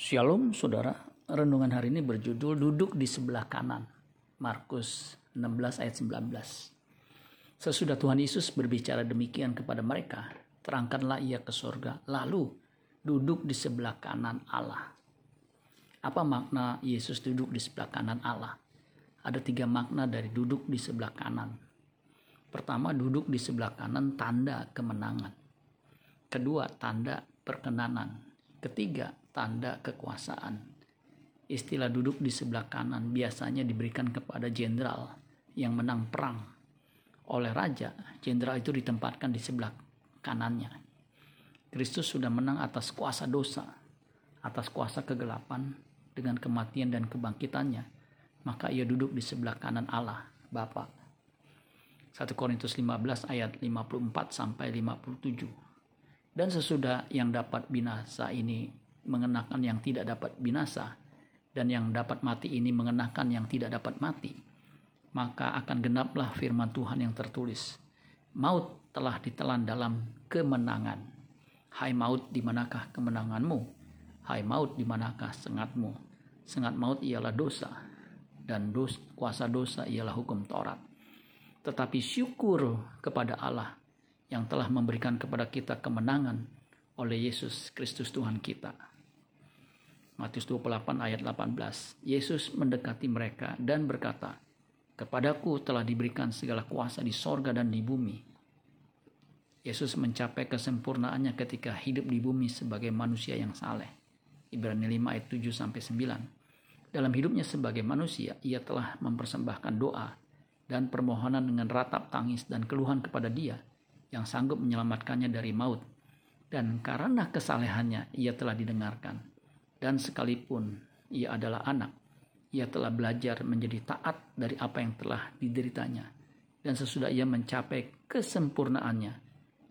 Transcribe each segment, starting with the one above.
Shalom saudara, renungan hari ini berjudul duduk di sebelah kanan. Markus 16 ayat 19. Sesudah Tuhan Yesus berbicara demikian kepada mereka, terangkanlah ia ke surga, lalu duduk di sebelah kanan Allah. Apa makna Yesus duduk di sebelah kanan Allah? Ada tiga makna dari duduk di sebelah kanan. Pertama, duduk di sebelah kanan tanda kemenangan. Kedua, tanda perkenanan. Ketiga, tanda kekuasaan. Istilah duduk di sebelah kanan biasanya diberikan kepada jenderal yang menang perang. Oleh raja, jenderal itu ditempatkan di sebelah kanannya. Kristus sudah menang atas kuasa dosa, atas kuasa kegelapan dengan kematian dan kebangkitannya. Maka ia duduk di sebelah kanan Allah, Bapa. 1 Korintus 15 ayat 54 sampai 57. Dan sesudah yang dapat binasa ini mengenakan yang tidak dapat binasa dan yang dapat mati ini mengenakan yang tidak dapat mati maka akan genaplah firman Tuhan yang tertulis. Maut telah ditelan dalam kemenangan. Hai maut di manakah kemenanganmu? Hai maut di manakah sengatmu? Sengat maut ialah dosa dan dos, kuasa dosa ialah hukum Taurat. Tetapi syukur kepada Allah yang telah memberikan kepada kita kemenangan oleh Yesus Kristus Tuhan kita. Matius 28 ayat 18. Yesus mendekati mereka dan berkata, Kepadaku telah diberikan segala kuasa di sorga dan di bumi. Yesus mencapai kesempurnaannya ketika hidup di bumi sebagai manusia yang saleh. Ibrani 5 ayat 7 sampai 9. Dalam hidupnya sebagai manusia, ia telah mempersembahkan doa dan permohonan dengan ratap tangis dan keluhan kepada Dia yang sanggup menyelamatkannya dari maut. Dan karena kesalehannya, ia telah didengarkan dan sekalipun ia adalah anak, ia telah belajar menjadi taat dari apa yang telah dideritanya. Dan sesudah ia mencapai kesempurnaannya,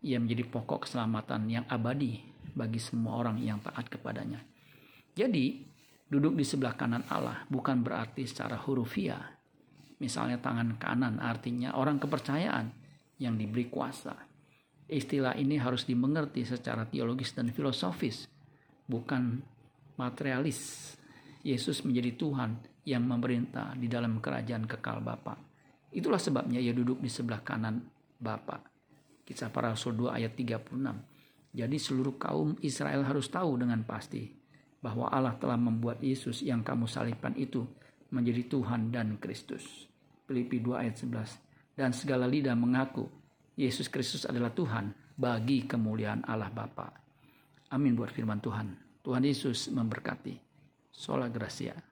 ia menjadi pokok keselamatan yang abadi bagi semua orang yang taat kepadanya. Jadi, duduk di sebelah kanan Allah bukan berarti secara hurufiah. Misalnya tangan kanan artinya orang kepercayaan yang diberi kuasa. Istilah ini harus dimengerti secara teologis dan filosofis, bukan materialis. Yesus menjadi Tuhan yang memerintah di dalam kerajaan kekal Bapa. Itulah sebabnya ia duduk di sebelah kanan Bapa. Kisah para Rasul 2 ayat 36. Jadi seluruh kaum Israel harus tahu dengan pasti bahwa Allah telah membuat Yesus yang kamu salibkan itu menjadi Tuhan dan Kristus. Filipi 2 ayat 11. Dan segala lidah mengaku Yesus Kristus adalah Tuhan bagi kemuliaan Allah Bapa. Amin buat firman Tuhan. Tuhan Yesus memberkati. Sola Gracia.